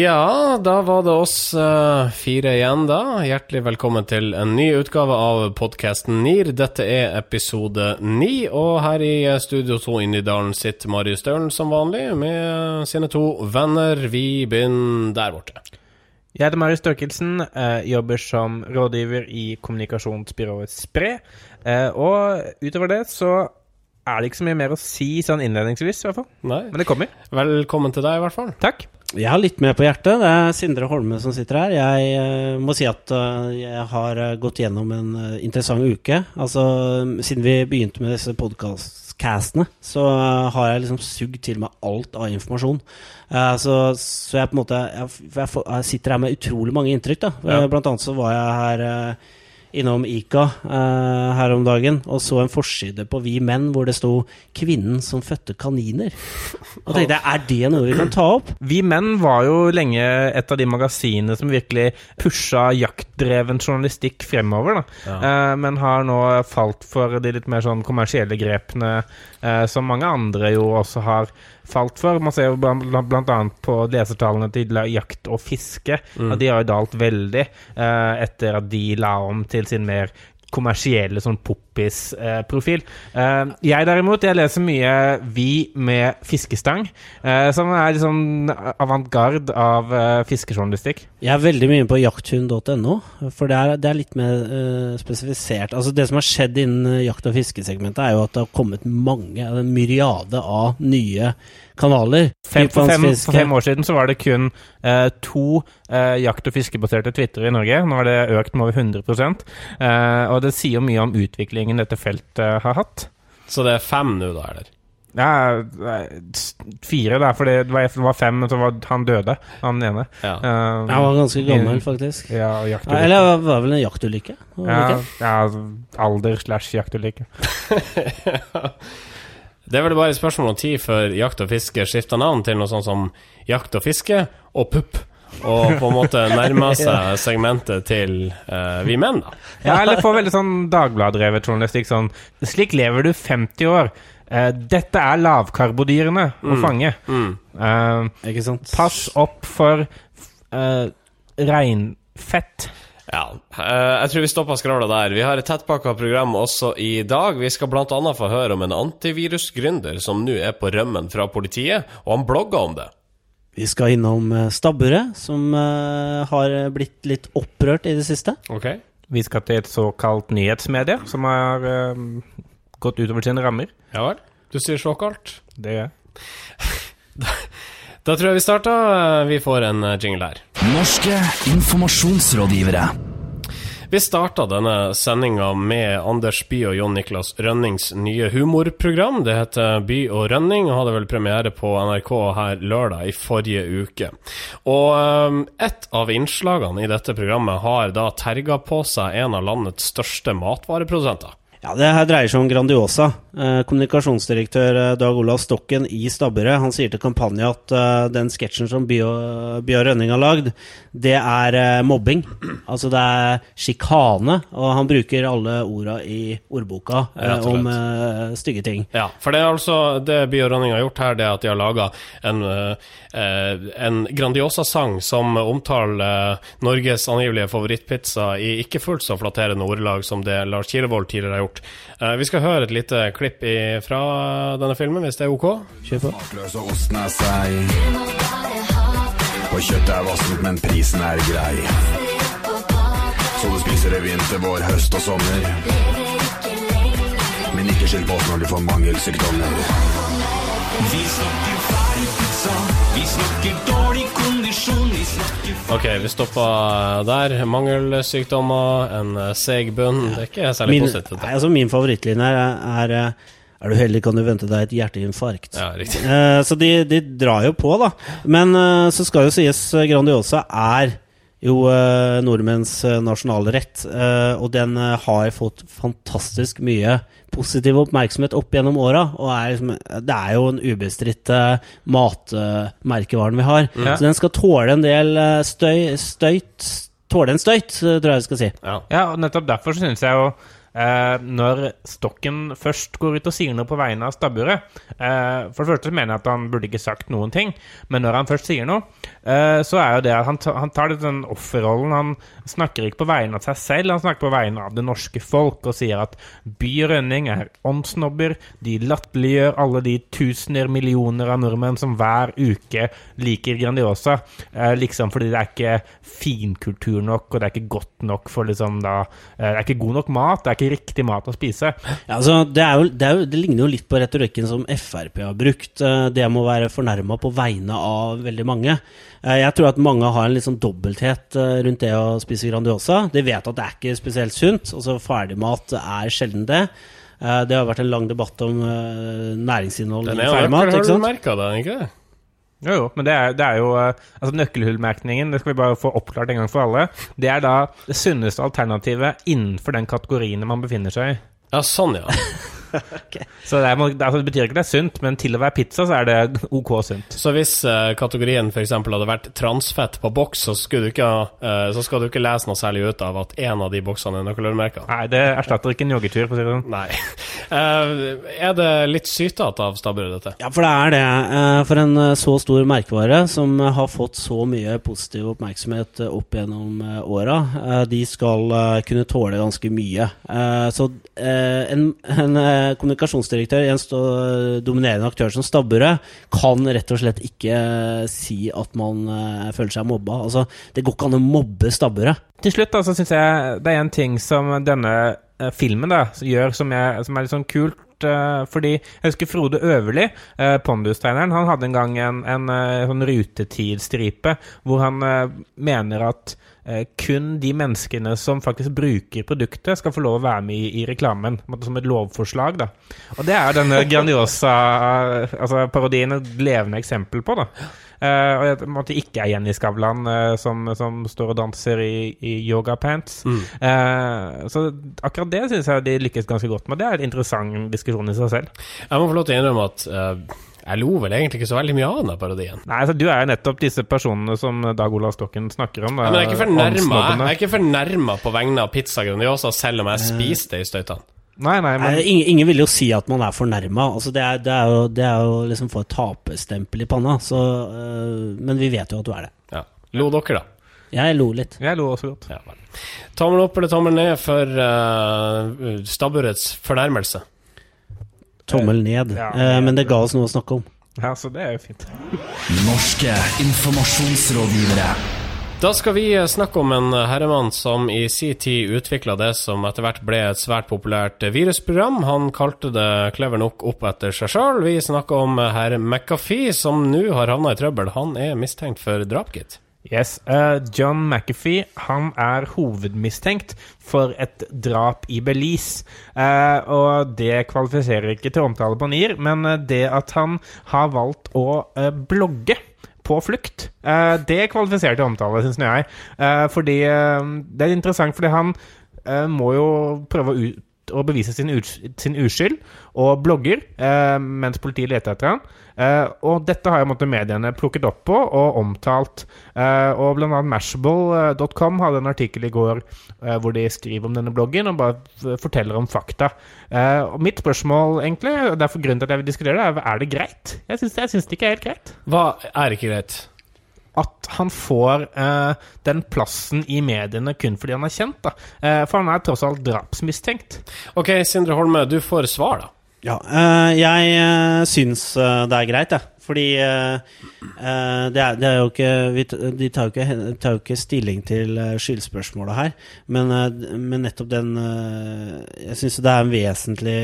Ja, da var det oss uh, fire igjen, da. Hjertelig velkommen til en ny utgave av podkasten NIR. Dette er episode ni, og her i Studio 2 inne i dalen sitter Marius Stølen som vanlig med sine to venner. Vi begynner der borte. Jeg heter Marius Størkelsen, uh, jobber som rådgiver i kommunikasjonsbyrået Spre. Uh, og utover det så er det ikke så mye mer å si sånn innledningsvis, i hvert fall. Nei. Men det kommer. Velkommen til deg, i hvert fall. Takk. Jeg har litt mer på hjertet. Det er Sindre Holme som sitter her. Jeg uh, må si at uh, jeg har uh, gått gjennom en interessant uke. Altså, siden vi begynte med disse podkastcastene, så har jeg liksom sugd til meg alt av informasjon. Så, så, jeg på en måte jeg, jeg, jeg, sitter her med utrolig mange inntrykk. da. Ja. Blant annet så var jeg her innom Ica uh, her om dagen og så en forside på Vi Menn hvor det sto 'Kvinnen som fødte kaniner'. Og tenkte jeg, Er det noe vi kan ta opp? Vi Menn var jo lenge et av de magasinene som virkelig pusha jaktdreven journalistikk fremover. da. Ja. Uh, men har nå falt for de litt mer sånn kommersielle grepene uh, som mange andre jo også har falt for. Man ser jo bl.a. på lesertallene til Jakt og fiske mm. at de har jo dalt veldig eh, etter at de la om til sin mer kommersielle sånn poppis-profil. Eh, jeg derimot, jeg leser mye Vi med fiskestang, uh, som er sånn avantgarde av uh, fiskejournalistikk. Jeg er veldig mye på jakthund.no, for det er, det er, litt mer spesifisert. Altså Det som har skjedd innen jakt- og fiskesegmentet, er jo at det har kommet mange, en myriade av nye kanaler. Fem, for, fem, for, fem, år siden så var det kun eh, to eh, jakt- og fiskebaserte Twitter i Norge. Nå har det økt med over 100 eh, Og det sier mye om utviklingen dette feltet har hatt. Så det er fem nå, da, eller? Ja, fire, da, for det var fem, men så var han døde, han ene. Ja. Um, han var ganske gammel, faktisk. Ja, ja, eller det var vel en jaktulykke? Ja, ja, alder slash jaktulykke. Det er vel bare et spørsmål om tid før jakt og fiske skifter navn til noe sånt som jakt og fiske og pupp. Og på en måte nærmer seg segmentet til uh, vi menn, da. Ja, eller få veldig sånn Dagbladet-drevet journalistikk sånn Slik lever du 50 år. Uh, dette er lavkarbodyrene å mm. fange. Mm. Uh, Ikke sant? Pass opp for reinfett. Ja, eh, jeg tror vi stopper skravla der. Vi har et tettpakka program også i dag. Vi skal bl.a. få høre om en antivirusgründer som nå er på rømmen fra politiet, og han blogger om det. Vi skal innom eh, stabburet, som uh, har blitt litt opprørt i det siste. Ok. Vi skal til et såkalt nyhetsmedie som har gått utover sine rammer. Ja vel. Du sier såkalt? Det gjør jeg. da, tror jeg vi starter. Vi får en jingle her. Norske informasjonsrådgivere. Vi starta denne sendinga med Anders By og Jon Niklas Rønnings nye humorprogram. Det heter By og Rønning og hadde vel premiere på NRK her lørdag i forrige uke. Og um, et av innslagene i dette programmet har da terga på seg en av landets største matvareprodusenter. Ja, Det her dreier seg om Grandiosa. Eh, kommunikasjonsdirektør eh, Dag Olav Stokken i Stabburet han sier til Kampanje at uh, den sketsjen som Bjørn Rønning har lagd, det er mobbing. Altså det er sjikane, og han bruker alle orda i ordboka om stygge ting. Ja, for det er altså det Bjørn Rønning har gjort her, det er at de har laga en, en Grandiosa-sang som omtaler Norges angivelige favorittpizza i ikke fullt så flatterende ordelag som det Lars Kilevold tidligere har gjort. Vi skal høre et lite klipp fra denne filmen, hvis det er ok? Kjør på. Og kjøttet er vassent, men prisen er grei. Så du spiser det vinter, vår, høst og sommer. Men ikke skyld på oss når du får mangelsykdommer. Vi snakker feil pizza, vi snakker dårlig snakker Ok, vi stoppa der. Mangelsykdommer, en seig bunn. Det er ikke særlig positivt. Altså, min favorittlinje er, er er du heldig, kan du vente deg et hjerteinfarkt. Ja, riktig. Eh, så de, de, drar jo på, da. Men eh, så skal jo sies eh, Grandiosa er jo eh, nordmenns eh, nasjonalrett. Eh, og den har fått fantastisk mye positiv oppmerksomhet opp gjennom åra. Og er liksom, det er jo en ubestridt matmerkevaren vi har. Ja. Så den skal tåle en del støy, støyt Tåle en støyt, tror jeg vi skal si. Ja, ja og nettopp derfor syns jeg jo eh, når Stokken først går ut og sier noe på vegne av stabburet eh, For det første mener jeg at han burde ikke sagt noen ting, men når han først sier noe, eh, så er jo det at han, han tar den offerrollen. Han snakker ikke på vegne av seg selv, han snakker på vegne av det norske folk og sier at By Rønning er åndssnobber. De latterliggjør alle de tusener, millioner av nordmenn som hver uke liker Grandiosa, eh, liksom fordi det er ikke finkultur nok, og det er ikke godt nok for liksom da eh, Det er ikke god nok mat. det er ikke riktig mat å spise. Ja, altså, det, jo, det, jo, det, ligner jo litt på retorikken som Frp har brukt. Eh, det må være fornærma på vegne av veldig mange. Eh, jeg tror at mange har en sånn dobbelthet eh, rundt det å spise Grandiosa. De vet at det er ikke spesielt sunt. Altså Ferdigmat er sjelden det. Det har vært en lang debatt om næringsinnhold i ferdigmat. Den er jo merka, det? Jo, jo, men det er, det er jo altså Nøkkelhullmerkningen, det skal vi bare få oppklart en gang for alle, det er da det sunneste alternativet innenfor den kategorien man befinner seg i. Ja, sånn, ja. okay. Så det, er, altså, det, betyr ikke det er sunt, men til å være pizza så er det ok sunt. Så hvis uh, kategorien f.eks. hadde vært transfett på boks, så, ikke, uh, så, skal du ikke lese noe særlig ut av at en av de boksene er nøkkelørmerka? Nei, det erstatter ikke en joggetur, for å si det sånn. Nei. Uh, er det litt sytete av stabburet, dette? Ja, for det er det. for en så stor merkevare som har fått så mye positiv oppmerksomhet opp gjennom åra, de skal kunne tåle ganske mye. så en, en kommunikasjonsdirektør i en dominerende aktør som Stabburet kan rett og slett ikke si at man uh, føler seg mobba. Altså, det går ikke an å mobbe Stabburet. Til slutt da, så syns jeg det er en ting som denne filmen da, gjør som, jeg, som er litt sånn kult fordi jeg husker Frode Øverli, eh, Pondus-tegneren, han hadde en gang en, en en sånn rutetidstripe hvor han mener at kun de menneskene som faktisk bruker produktet, skal få lov å være med i, i reklamen. Som et lovforslag, da. Og det er denne Grandiosa-parodien altså, et levende eksempel på, da. Uh, og at det ikke er Jenny Skavlan uh, som, som, står og danser i, i yogapants. Mm. Uh, så akkurat det syns jeg de lykkes ganske godt med. Det er en interessant diskusjon i seg selv. Jeg må få lov til å innrømme at jeg lo vel egentlig ikke så veldig mye av den parodien. Nei, altså Du er jo nettopp disse personene som Dag Olav Stokken snakker om. Da, ja, men jeg er ikke fornærma på vegne av Pizza Grandiosa, selv om jeg spiste det i støytene. Nei, nei, men... ingen, ingen, vil jo si at man er fornærma. Altså det, det, er jo, det er jo liksom få et taperstempel i panna. Så, øh, men vi vet jo at du er det. Ja. Lo dere, da? Jeg lo litt. Jeg lo også godt. Ja, tommel opp eller tommel ned for uh, stabburets fornærmelse? Tommel ned. Ja, uh, men det ga oss noe å snakke om. Ja, så det er jo fint. Norske informasjonsrådgivere. Da skal vi eh, snakke om en eh, herremann som i sin tid utvikla det som etter hvert ble et svært populært eh, virusprogram. Han kalte det clever nok opp etter seg sjøl. Vi snakker om herr McAfee, som nå har havna i trøbbel. Han er mistenkt for drap, gitt. Yes, uh, John McAfee han er hovedmistenkt for et drap i Belize. Uh, og det kvalifiserer ikke til omtale på NIR, men det at han har valgt å uh, blogge på flukt. Eh, det kvalifiserer til omtale, syns jeg. Eh, fordi eh, Det er interessant fordi han må jo prøve å, ut, å bevise sin, uskyld, og blogger mens politiet leter etter han. Uh, og dette har jo mediene plukket opp på og omtalt. Uh, og blant annet Mashable.com hadde en artikkel i går hvor de skriver om denne bloggen og bare forteller om fakta. og mitt spørsmål, egentlig, og derfor grunnen til at jeg vil diskutere det, er er det greit? Jeg syns, syns det ikke er helt greit. Hva er ikke greit? At han får eh, den plassen i mediene kun fordi han er kjent. da. Eh, for han er tross alt drapsmistenkt. Ok, Sindre Holme, du får svar, da. Ja, uh, jeg uh, syns uh, det er greit, jeg. Ja. Fordi det er, det, er, jo ikke vi, De tar jo ikke, tar jo ikke stilling til skyldspørsmålet her. Men, men nettopp den Jeg syns det er en vesentlig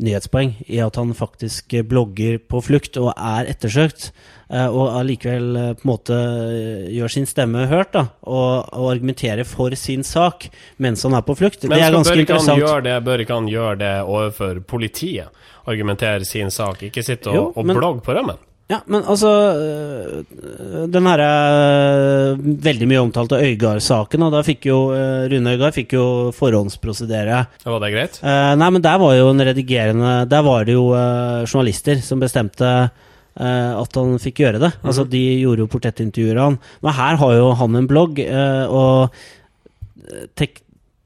nyhetspoeng i at han faktisk blogger på flukt og er ettersøkt. Og allikevel på en måte gjør sin stemme hørt da, og, og argumenterer for sin sak mens han er på flukt. Men det er ganske bør ikke interessant. Han det, bør ikke han gjøre det overfor politiet? Argumentere sin sak, ikke sitte og, jo, og blogge på rømmen? Ja, men altså Den herre øh, veldig mye omtalte Øygard-saken, og da fikk jo øh, Rune Øygard fikk jo forhåndsprosedere. Var det greit? Uh, nei, men der var jo en redigerende Der var det jo journalister som bestemte at han fikk gjøre det. Mm -hmm. Altså, de gjorde jo portrettintervjuer av han. Men her har jo han en blogg, og tek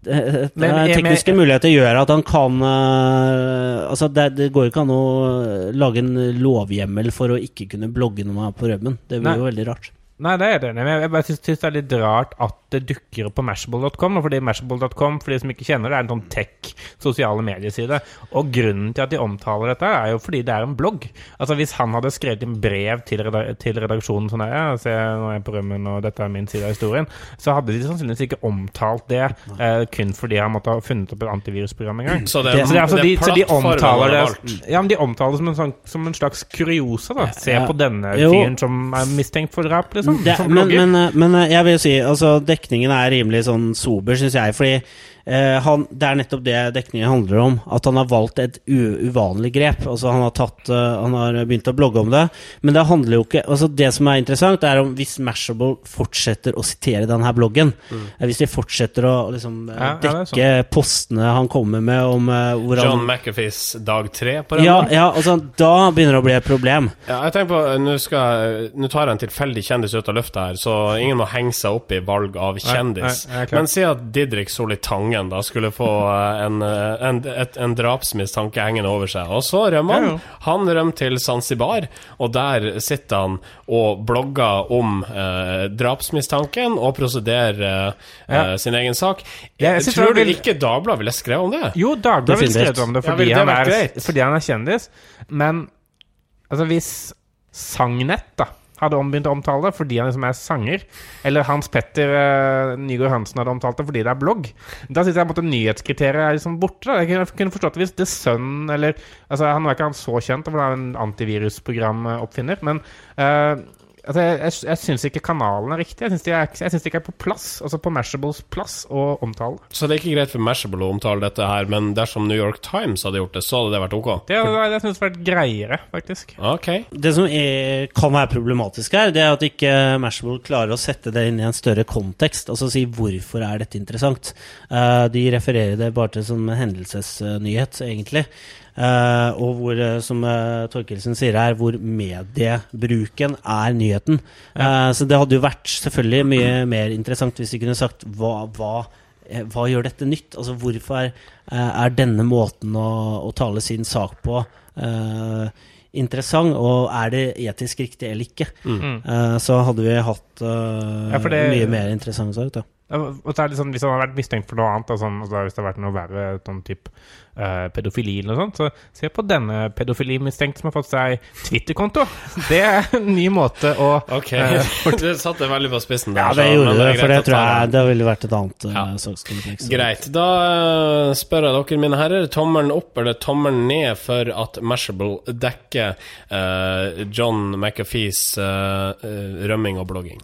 tekniske muligheter gjør at han kan uh, Altså, det, det, går ikke an å lage en lovhjemmel for å ikke kunne blogge noe på rømmen. Det blir Nei. jo veldig rart. Nei, det er det. Men jeg bare syns det er litt rart at det dukker opp på Mashable.com. Fordi Mashable.com, for de som ikke kjenner det, er en sånn tech sosiale medieside. Og grunnen til at de omtaler dette, er jo fordi det er en blogg. Altså Hvis han hadde skrevet en brev til, redaksjonen sånn ja, se, nå er jeg på rømmen, og dette er min side av historien, så hadde de sannsynligvis ikke omtalt det eh, kun fordi han måtte ha funnet opp et antivirusprogram en gang. Så det, så det, altså, de, så de omtaler det Ja, men de omtaler det som en, sånn, som en slags kuriosa. da Se ja. på denne fyren som er mistenkt for drap, liksom. Det, men, men, eh, men, eh, jeg vil si altså, dekningen er rimelig sånn sober, syns jeg. Fordi Eh, han, det er nettopp det dekningen handler om. At han har valgt et uvanlig grep. Altså han har, tatt, uh, han har begynt å blogge om det. Men det handler jo ikke altså Det som er interessant, er om hvis Mashable fortsetter å sitere denne bloggen. Mm. Uh, hvis de fortsetter å liksom, ja, dekke ja, postene han kommer med om hvor John han, McAfees dag tre på den? Ja, ja altså, da begynner det å bli et problem. Ja, jeg tenker på Nå tar jeg en tilfeldig kjendis ut av løftet her, så ingen må henge seg opp i valg av kjendis. Nei, nei, Men si at Didrik Solli Tange kongen da skulle få eh, en, eh, en, et, en drapsmistanke hengende over seg. Og så rømmer han. Han rømmer til Zanzibar, og der sitter han og blogger om eh, drapsmistanken og prosederer eh, sin egen sak. Jeg, jeg tror du vil... ikke Dagbladet ville skrevet om det? Jo, Dagbladet ville skrevet om det fordi, ja, det han er, fordi han er kjendis. Men altså, hvis Sagnett da hadde begynt å omtale det fordi han liksom er sanger, eller Hans Petter uh, Nygaard Hansen hadde omtalt det fordi det er blogg, da syns jeg at nyhetskriteriet er liksom borte. Da. Jeg kunne forstått det hvis The Sun eller altså Han var ikke han så kjent, for han er en antivirusprogramoppfinner, men uh, Altså, jeg jeg, jeg syns ikke kanalen er riktig. Jeg syns de, de, ikke er på plass, altså på Mashables plass, å omtale. Så det er ikke greit for Mashable å omtale dette her, men dersom New York Times hadde gjort det, så hadde det vært ok? Det, det, det syns vært greiere, faktisk. Okay. Det som er, kan være problematisk her, det er at ikke Mashable klarer å sette det inn i en større kontekst. Altså si hvorfor er dette interessant. Uh, de refererer det bare til som hendelsesnyhet, egentlig. Uh, og hvor, eh, som uh, Torkelsen sier her, hvor mediebruken er nyheten. Uh, så det hadde jo vært selvfølgelig mye mer interessant hvis vi kunne sagt hva, hva, hva gjør dette nytt? Altså hvorfor er denne måten å, å, tale sin sak på interessant, og er det etisk riktig eller ikke? Mm. så hadde vi hatt ja, det, mye mer interessant sak. Da. Og så er det sånn, Hvis han har vært mistenkt for noe annet, sånn, altså hvis det har vært noe verre, sånn type uh, pedofili eller noe sånt, så se på denne pedofilimistenkte som har fått seg Twitter-konto. Det er en ny måte å Ok, uh, Du satte veldig på spissen der. Ja, det så, gjorde det, det for det tror jeg det ville vært et annet uh, ja. sakskompleks. Greit. Da uh, spør jeg dere, mine herrer, tommelen opp eller tommelen ned for at Mashable dekker John McAfees rømming og blogging?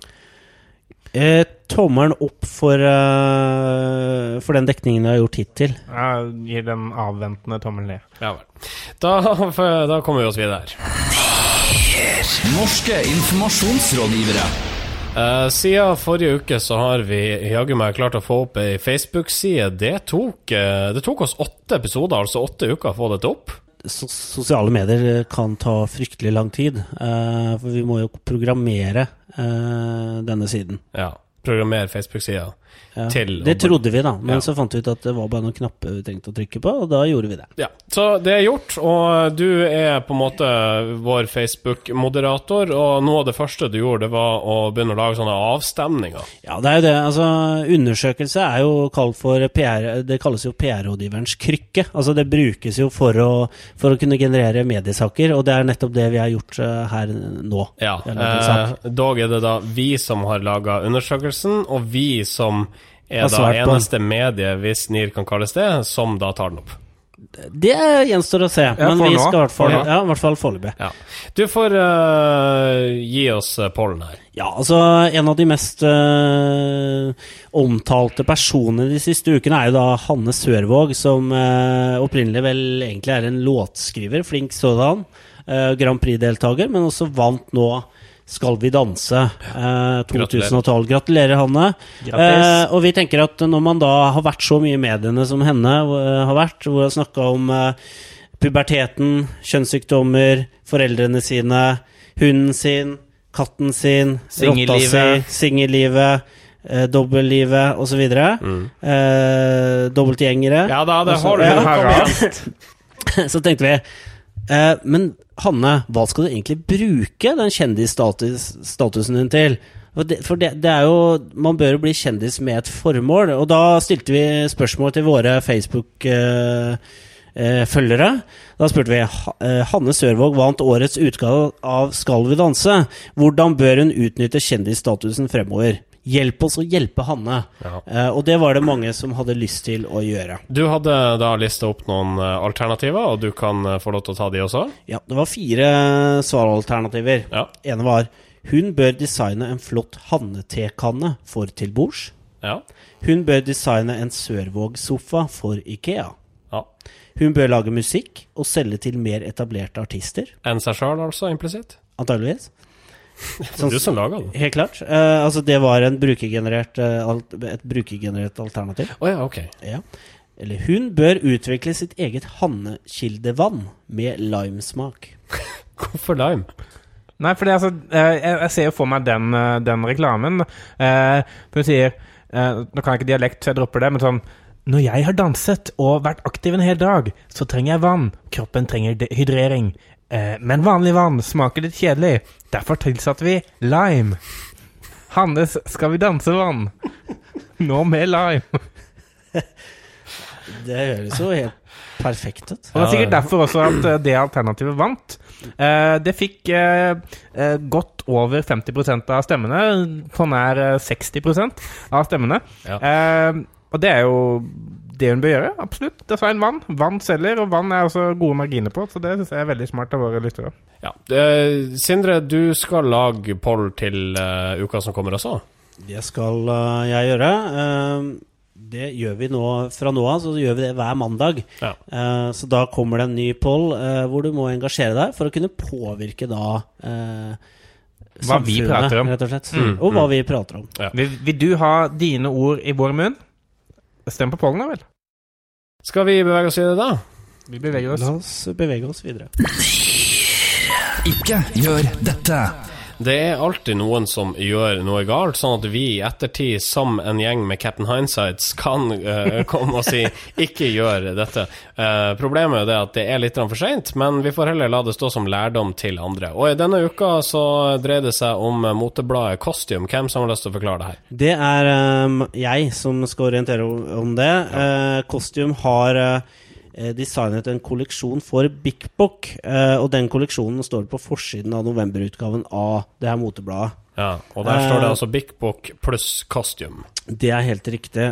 Eh, tommelen opp for, uh, for den dekningen jeg har gjort hittil. Jeg gir den avventende tommel ned. Ja vel. Da, da, kommer vi oss videre. Norske informasjonsrådgivere. Uh, siden forrige uke så har vi jaggu meg klart å få opp ei Facebook-side. Det, tok, uh, det tok oss åtte episoder, altså åtte uker, å få dette opp sosiale medier kan ta fryktelig lang tid. Uh, for vi må jo programmere uh, denne siden. Ja. Programmere Facebook-sida. Ja, det trodde vi, da. Men ja. så fant vi ut at det var bare noen knapper vi trengte å trykke på, og da gjorde vi det. Ja, Så det er gjort, og du er på en måte vår Facebook-moderator. Og noe av det første du gjorde, det var å begynne å lage sånne avstemninger. Ja, det er jo det. Altså, undersøkelse er jo kalt for PR Det kalles jo PR-rådgiverens krykke. Altså, det brukes jo for å, for å kunne generere mediesaker, og det er nettopp det vi har gjort uh, her nå. Ja, eh, dog er det da vi som har laga undersøkelsen, og vi som er da eneste medie, hvis NIR kan kalles det, som da tar den opp. Det gjenstår å se, ja, men vi skal i hvert fall, ja, i hvert fall foreløpig. Ja. Du får uh, gi oss uh, pollen her. Ja, altså En av de mest uh, omtalte personene de siste ukene er jo da Hanne Sørvåg, som opprinnelig vel egentlig er en låtskriver, flink sådan. Grand Prix-deltaker, men også vant nå skal vi danse eh, 2012. Gratulerer, Hanne. Eh, og vi tenker at når man da har vært så mye i mediene som henne uh, har vært, hvor hun har snakka om uh, puberteten, kjønnssykdommer, foreldrene sine, hunden sin, katten sin, rotta si, singellivet eh, dobbeltlivet osv. Mm. Eh, dobbeltgjengere. Ja da, det har du. Ja, så tenkte vi eh, Men Hanne, hva skal du egentlig bruke den kjendisstatusen din til? For, det, for det, det, er jo Man bør jo bli kjendis med et formål. Og da stilte vi spørsmål til våre Facebook-følgere. Eh, eh, da spurte vi eh, Hanne Sørvåg vant årets utgave av Skal vi danse. Hvordan bør hun utnytte kjendisstatusen fremover? Hjelp oss å hjelpe Hanne. Ja. Uh, og det var det mange som hadde lyst til å gjøre. Du hadde da lista opp noen uh, alternativer, og du kan uh, få lov til å ta de også? Ja, det var fire svaralternativer. Ja. ene var hun bør designe en flott Hanne-tekanne for til bords. Ja. Hun bør designe en Sørvåg-sofa for Ikea. Ja. Hun bør lage musikk og selge til mer etablerte artister. Enn seg sjøl, altså, implisitt? Antageligvis. Sånn, du som laga det? Helt klart. Uh, altså, det var brukergenerert, uh, et brukergenerert alternativ. Oh, ja, ok. Ja. Eller hun bør utvikle sitt eget hannekildevann med limesmak. Hvorfor lime? Nei, for altså, uh, jeg, jeg, ser jo for meg den, den reklamen. hun sier Nå kan jeg ikke dialekt, så jeg dropper det, men sånn når jeg har danset og vært aktiv en hel dag, så trenger jeg vann. Kroppen trenger hydrering. Eh, men vanlig vann smaker litt kjedelig. Derfor tilsatte vi lime. Hannes Skal vi danse-vann. Nå med lime. det høres jo helt perfekt ut. Og Det er sikkert derfor også at eh, det alternativet vant. Eh, det fikk godt over 50% av stemmene, på nær 60% av stemmene. Ja. Og det er jo det hun bør gjøre. Absolutt. Design vann. Vann selger, og vann er også gode marginer på, så det syns jeg er veldig smart av våre lyttere. Ja. Uh, Sindre, du skal lage poll til uh, uka som kommer også? Det skal uh, jeg gjøre. det gjør vi nå fra nå av, så gjør vi det hver mandag. Ja. så da kommer det en ny poll hvor du må engasjere deg for å kunne påvirke da hva vi prater om. Rett og slett. Mm, og hva mm. vi prater om. Ja. Vil, vil, du ha dine ord i vår munn? Stem på pollen, da vel. Skal vi bevege oss videre, da? Vi beveger oss. La oss bevege oss videre. Ikke gjør dette. Det er alltid noen som gjør noe galt, sånn at vi i ettertid, som en gjeng med Captain Hindsights, kan uh, komme og si 'ikke gjør dette'. Uh, problemet er det at det er litt for seint, men vi får heller la det stå som lærdom til andre. Og i denne uka så dreier det seg om motebladet Costume. Hvem som har lyst til å forklare det her? Det er um, jeg som skal orientere om det. Ja. Uh, Costume har Eh, designet en kolleksjon for Bik Bok. Eh, og den kolleksjonen står på forsiden av novemberutgaven av det her motebladet. Ja, Og der står det eh, altså Bik Bok pluss costume. Det er helt riktig.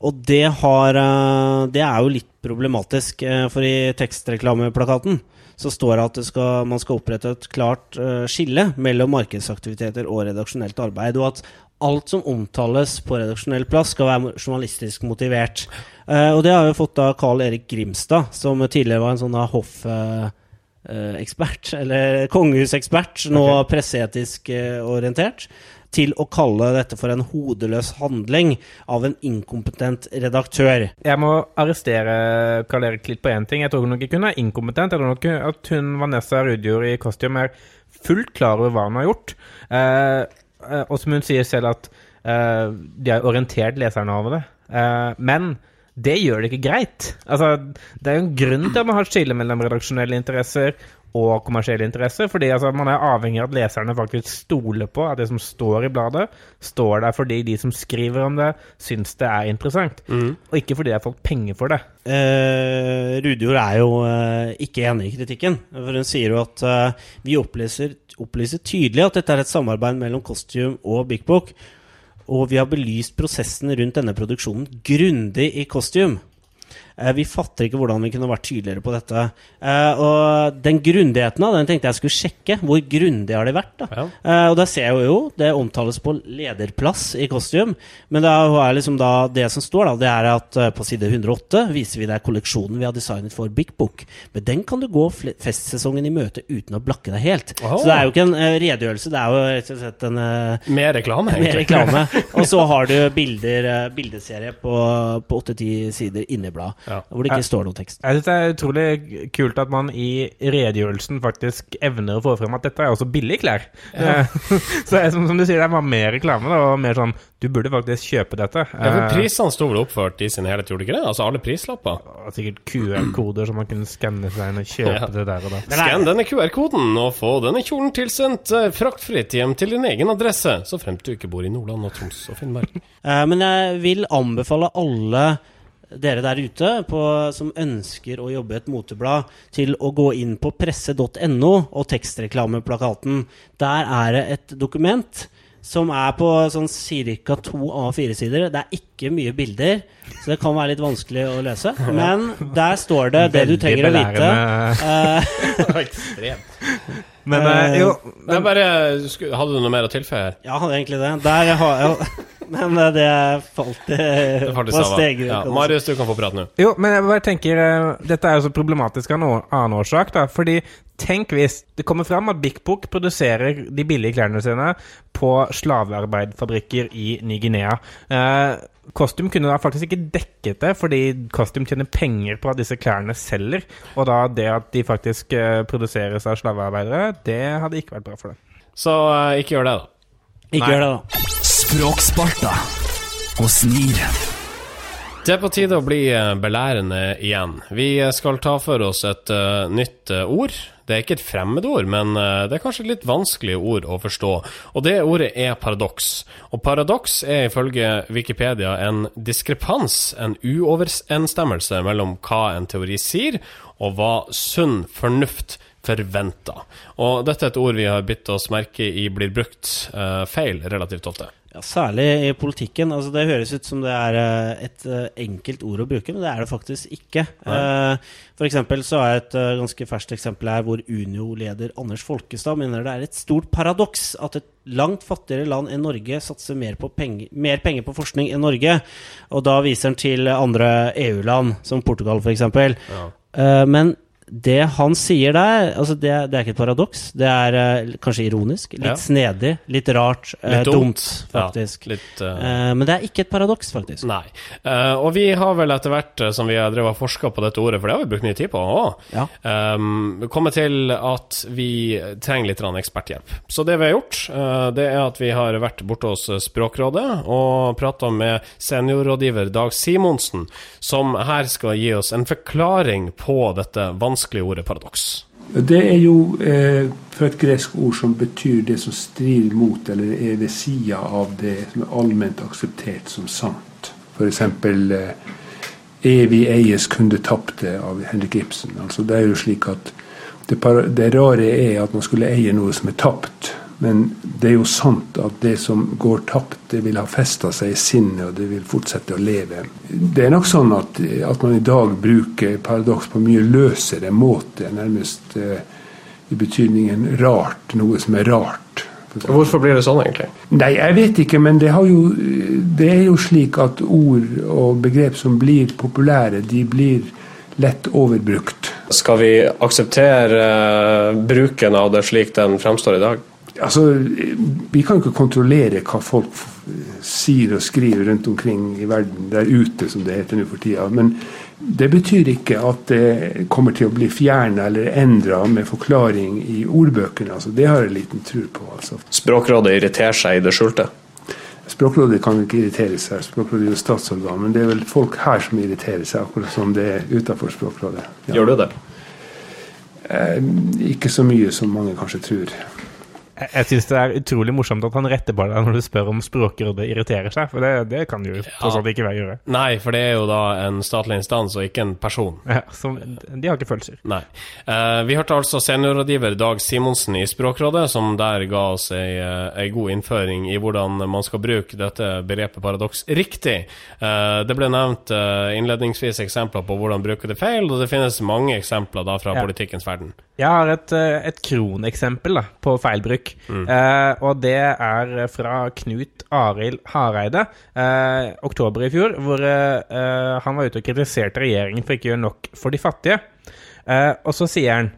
og det har Det er jo litt problematisk, for i tekstreklameplakaten så står det at det skal, man skal opprette et klart skille mellom markedsaktiviteter og redaksjonelt arbeid, og at alt som omtales på redaksjonell plass, skal være journalistisk motivert. Uh, og det har vi fått av Carl Erik Grimstad, som tidligere var en sånn hoffekspert, uh, eller kongehusekspert, nå okay. presseetisk uh, orientert, til å kalle dette for en hodeløs handling av en inkompetent redaktør. Jeg må arrestere Carl Erik litt på én ting. Jeg tror nok ikke hun er inkompetent. Jeg tror nok at hun Vanessa Rudjord i Costume er fullt klar over hva hun har gjort. Eh, og som hun sier selv, at uh, de har orientert leserne over det. Uh, men det gjør det ikke greit. Altså, det er jo en grunn til at man har et skille mellom redaksjonelle interesser og kommersielle interesser. fordi altså, man er avhengig av at leserne faktisk stoler på at det som står i bladet, står der fordi de som skriver om det, syns det er interessant. Mm. Og ikke fordi de har fått penger for det. Eh, Rudjord er jo eh, ikke enig i kritikken. For hun sier jo at eh, vi opplyser, opplyser, tydelig at dette er et samarbeid mellom Costume og Big Book. Og vi har belyst prosessen rundt denne produksjonen grundig i Costume. Eh, vi fatter ikke hvordan vi kunne vært tydeligere på dette. Eh, og den grundigheten av den tenkte jeg skulle sjekke. Hvor grundig har de vært? da? Ja. Eh, og da ser jeg jo, det omtales på lederplass i Kostium. Men det er liksom da, det som står, da, det er at på side 108 viser vi deg kolleksjonen vi har designet for Big Book. Men den kan du gå festsesongen i møte uten å blakke deg helt. Oh. Så det er jo ikke en redegjørelse, det er jo rett og slett en Mer reklame, egentlig. Mer reklame. og så har du bilder, bildeserie på åtte-ti sider inni bladet. Ja. hvor det ikke står noe tekst. Jeg synes det er utrolig kult at man i redegjørelsen faktisk evner å få frem at dette er også billige klær. Ja. så som, som, du sier, det var mer reklame, da, og mer sånn Du burde faktisk kjøpe dette. Ja, for Prisene sto vel oppført i sin helhet, gjorde de ikke det? Altså alle prislapper? Sikkert QR-koder som man kunne skanne seg inn og kjøpe ja. det der og da. Skann denne QR-koden og få denne kjolen tilsendt eh, fraktfritt hjem til din egen adresse, så fremt du ikke bor i Nordland og Troms og Finnmark. uh, men jeg vil anbefale alle dere der ute på, som ønsker å jobbe i et moteblad, til å gå inn på presse.no og tekstreklameplakaten. Der er det et dokument som er på sånn ca. to A4-sider. Det er ikke mye bilder, så det kan være litt vanskelig å lese. Men der står det det du trenger å vite. Ekstremt. Men uh, jo men, bare, Hadde du noe mer å tilføye her? Ja, hadde egentlig det. Der har jeg Men eh, det falt, i på steget. Ja. Marius, du kan få prate nå. Jo, men jeg bare tenker uh, Dette er jo så problematisk av noen annen årsak. da Fordi tenk hvis det kommer fram at Bik Bok produserer de billige klærne sine på slavearbeidfabrikker i Ny-Guinea. Uh, Costume kunne da faktisk ikke dekket det, fordi Costume tjener penger på at disse klærne selger. Og da det at de faktisk uh, produseres av slavearbeidere, det hadde ikke vært bra for dem. Så uh, ikke gjør det, da. Ikke Nei. gjør det, da. Språksparta og Snir. Det er på tide å bli eh, belærende igjen. Vi skal ta for oss et uh, nytt uh, ord. Det er ikke et fremmedord, men uh, det er kanskje et litt vanskelig ord å forstå. Og det ordet er paradoks. Og paradoks er ifølge Wikipedia en diskrepans, en uoverensstemmelse mellom hva en teori sier, og hva sunn fornuft forventer. Og dette er et ord vi har bitt oss merke i blir brukt feil relativt ofte. Ja, Særlig i politikken. Altså, det høres ut som det er eh, et eh, enkelt ord å bruke, men det er det faktisk ikke. Uh, for eksempel så er et ganske ferskt eksempel her hvor Unio-leder Anders Folkestad mener det er et stort paradoks at et langt fattigere land enn Norge satser mer, penger, mer penger på forskning enn Norge. Og da viser han til andre EU-land, som Portugal f.eks. Ja. Men det han sier der, altså det, det, er ikke et paradoks. Det er uh, kanskje ironisk, litt ja. snedig, litt rart, uh, litt dumt, faktisk. Ja, litt, uh... men det er ikke et paradoks, faktisk. Nei. og vi har vel etter hvert som vi har drevet forska på dette ordet, for det har vi brukt mye tid på også, ja. um, kommet til at vi trenger litt eksperthjelp. Så det vi har gjort, det er at vi har vært borte hos Språkrådet og prata med seniorrådgiver Dag Simonsen, som her skal gi oss en forklaring på dette vanskelige vanskelige ordet paradoks? Det er jo eh, for et gresk ord som betyr det som strider mot eller er ved sida av det som er allment akseptert som sant. F.eks. Eh, 'Evig eies kunde tapte' av Henrik Ibsen. Altså, det er jo slik at det, det rare er at man skulle eie noe som er tapt. Men det er jo sant at det som går tapt, det vil ha festa seg i sinnet, og det vil fortsette å leve. Det er nok sånn at, at man i dag bruker paradoks på mye løsere måte, nærmest eh, i betydningen rart, noe som er rart. Hvorfor blir det sånn, egentlig? Nei, Jeg vet ikke, men det, jo, det er jo slik at ord og begrep som blir populære, de blir lett overbrukt. Skal vi akseptere uh, bruken av det slik den fremstår i dag? Altså, vi kan jo ikke kontrollere hva folk sier og skriver rundt omkring i verden, der ute, som det heter nå for tida. Men det betyr ikke at det kommer til å bli fjerna eller endra med forklaring i ordbøkene. Altså, det har jeg liten tro på. Altså. Språkrådet irriterer seg i det skjulte? Språkrådet kan ikke irritere seg, Språkrådet er jo statsorgan. Men det er vel folk her som irriterer seg, akkurat som det er utenfor Språkrådet. Ja. Gjør du det? Eh, ikke så mye som mange kanskje tror. Jeg syns det er utrolig morsomt at han retter på deg når du spør om Språkrådet irriterer seg, for det, det kan jo tross alt ikke være gjøre. Nei, for det er jo da en statlig instans og ikke en person. Ja, som, De har ikke følelser. Nei. Uh, vi hørte altså seniorrådgiver Dag Simonsen i Språkrådet, som der ga oss ei, ei, eh, god innføring i hvordan man skal bruke dette begrepet paradoks riktig. Uh, det ble nevnt uh, innledningsvis eksempler på hvordan bruke det feil, og det finnes mange eksempler da fra ja. politikkens verden. Jeg har et, et kroneksempel da, på feilbruk. Eh, og det er fra Knut Arild Hareide, eh, oktober i fjor, hvor eh, han var ute og kritiserte regjeringen for ikke å gjøre nok for de fattige. Eh, og så sier han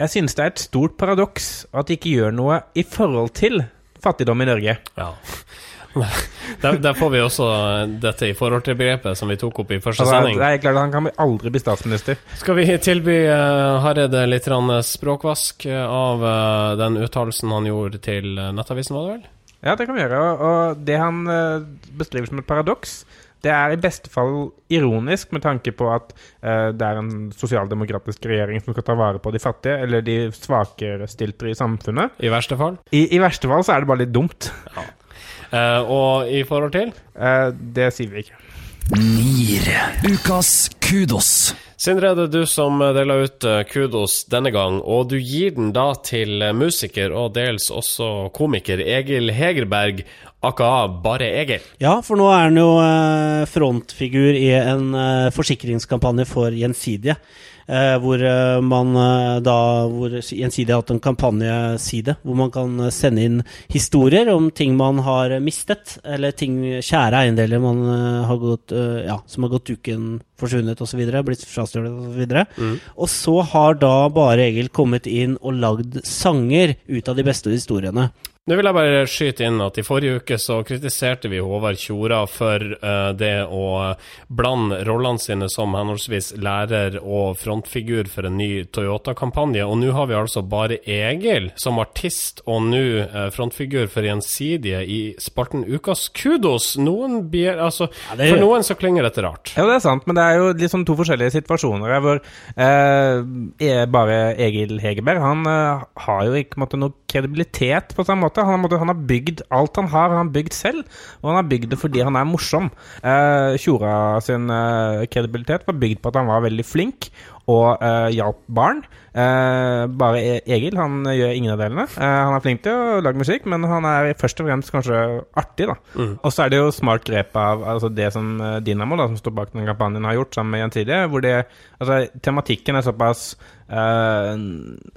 jeg synes det er et stort paradoks at de ikke gjør noe i forhold til fattigdom i Norge. Ja. der, der, får vi også dette i forhold til begrepet som vi tok opp i første altså, sending. Det er klart Han kan aldri bli statsminister. Skal vi tilby uh, Hareide litt språkvask av uh, den uttalelsen han gjorde til Nettavisen, var det vel? Ja, det kan vi gjøre. Og det han uh, beskriver som et paradoks, det er i beste fall ironisk med tanke på at uh, det er en sosialdemokratisk regjering som skal ta vare på de fattige, eller de svakere stilte i samfunnet. I verste fall? I, I, verste fall så er det bare litt dumt. Ja. Uh, og i forhold til? Uh, det sier vi ikke. Nier. Ukas kudos. Sindre, det er du som deler ut kudos denne gang, og du gir den da til musiker og dels også komiker Egil Hegerberg aka bare Egil. Ja, for nå er han jo eh, frontfigur i en eh, forsikringskampanje for Gjensidige. Eh, hvor man da Hvor Gjensidige har hatt en kampanjeside hvor man kan sende inn historier om ting man har mistet, eller ting, kjære eiendeler man har gått, ja, som har gått duken, forsvunnet osv., blitt frastjålet osv. Mm. Og så har da bare Egil kommet inn og lagd sanger ut av de beste historiene. Nå vil jeg bare skyte inn at i forrige uke så kritiserte vi Håvard Tjora for uh, det å blande rollene sine som henholdsvis lærer og frontfigur for en ny Toyota-kampanje. Og nå har vi altså bare Egil som artist og nå uh, frontfigur for Gjensidige i spalten Ukas kudos. Noen bier, altså, ja, er... For noen så klinger dette rart. Ja, det er sant, men det er jo liksom to forskjellige situasjoner her hvor uh, bare Egil Hegerberg han har jo ikke måttet noe kredibilitet på måte måte. Han, han, har bygd alt han har, han har bygd selv. Og han har bygd det fordi han er morsom. Eh, Tjora sin eh, kredibilitet var bygd på at han var veldig flink og uh, hjalp barn. Uh, bare e-, Egil han gjør ingen av delene. Uh, han er flink til å lage musikk, men han er først og fremst kanskje artig. da mm. Og så er det jo smart grep av altså det som Dynamo, da, som står bak den kampanjen, har gjort sammen med Gjensidige. Hvor det, altså, tematikken er såpass uh,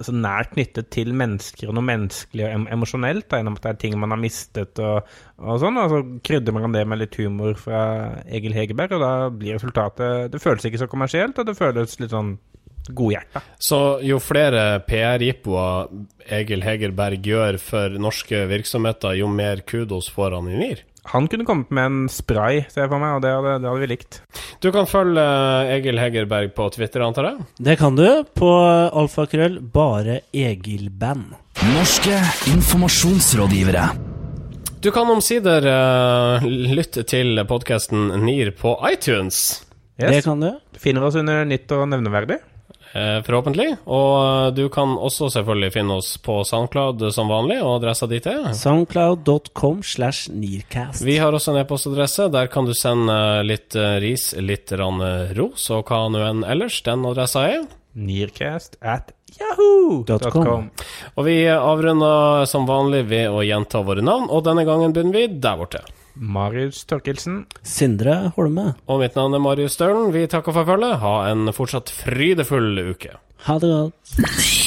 så nært knyttet til mennesker og noe menneskelig og em emosjonelt. Gjennom at det er ting man har mistet og, og sånn. Og så krydrer man det med litt humor fra Egil Hegerberg, og da blir resultatet Det føles ikke så kommersielt, og det føles litt sånn godhjerta. Så jo flere PR-jippoer Egil Hegerberg gjør for norske virksomheter, jo mer kudos får han i NIR? Han kunne kommet med en spray, ser jeg for meg, og det hadde, det hadde, vi likt. Du kan følge eh, Egil Hegerberg på Twitter, antar jeg? Det kan du, på alfakrøll bare Egil-band. Norske informasjonsrådgivere. Du kan omsider uh, lytte til podkasten NIR på iTunes. Yes. Det kan du. Finner oss under nytt og nevneverdig. Eh, forhåpentlig. Og eh, du kan også selvfølgelig finne oss på Soundcloud som vanlig, og adressa dit er Soundcloud.com slash Nearcast. Vi har også en e-postadresse. Der kan du sende litt eh, ris, litt ros, og hva nå enn ellers. Den adressa er Nearcast at yahoo.com. Og vi avrunder som vanlig ved å gjenta våre navn, og denne gangen begynner vi der borte. Marius Torkelsen. Sindre Holme. Og mitt navn er Marius Stølen. Vi takker for følget. Ha en fortsatt frydefull uke. Ha det godt.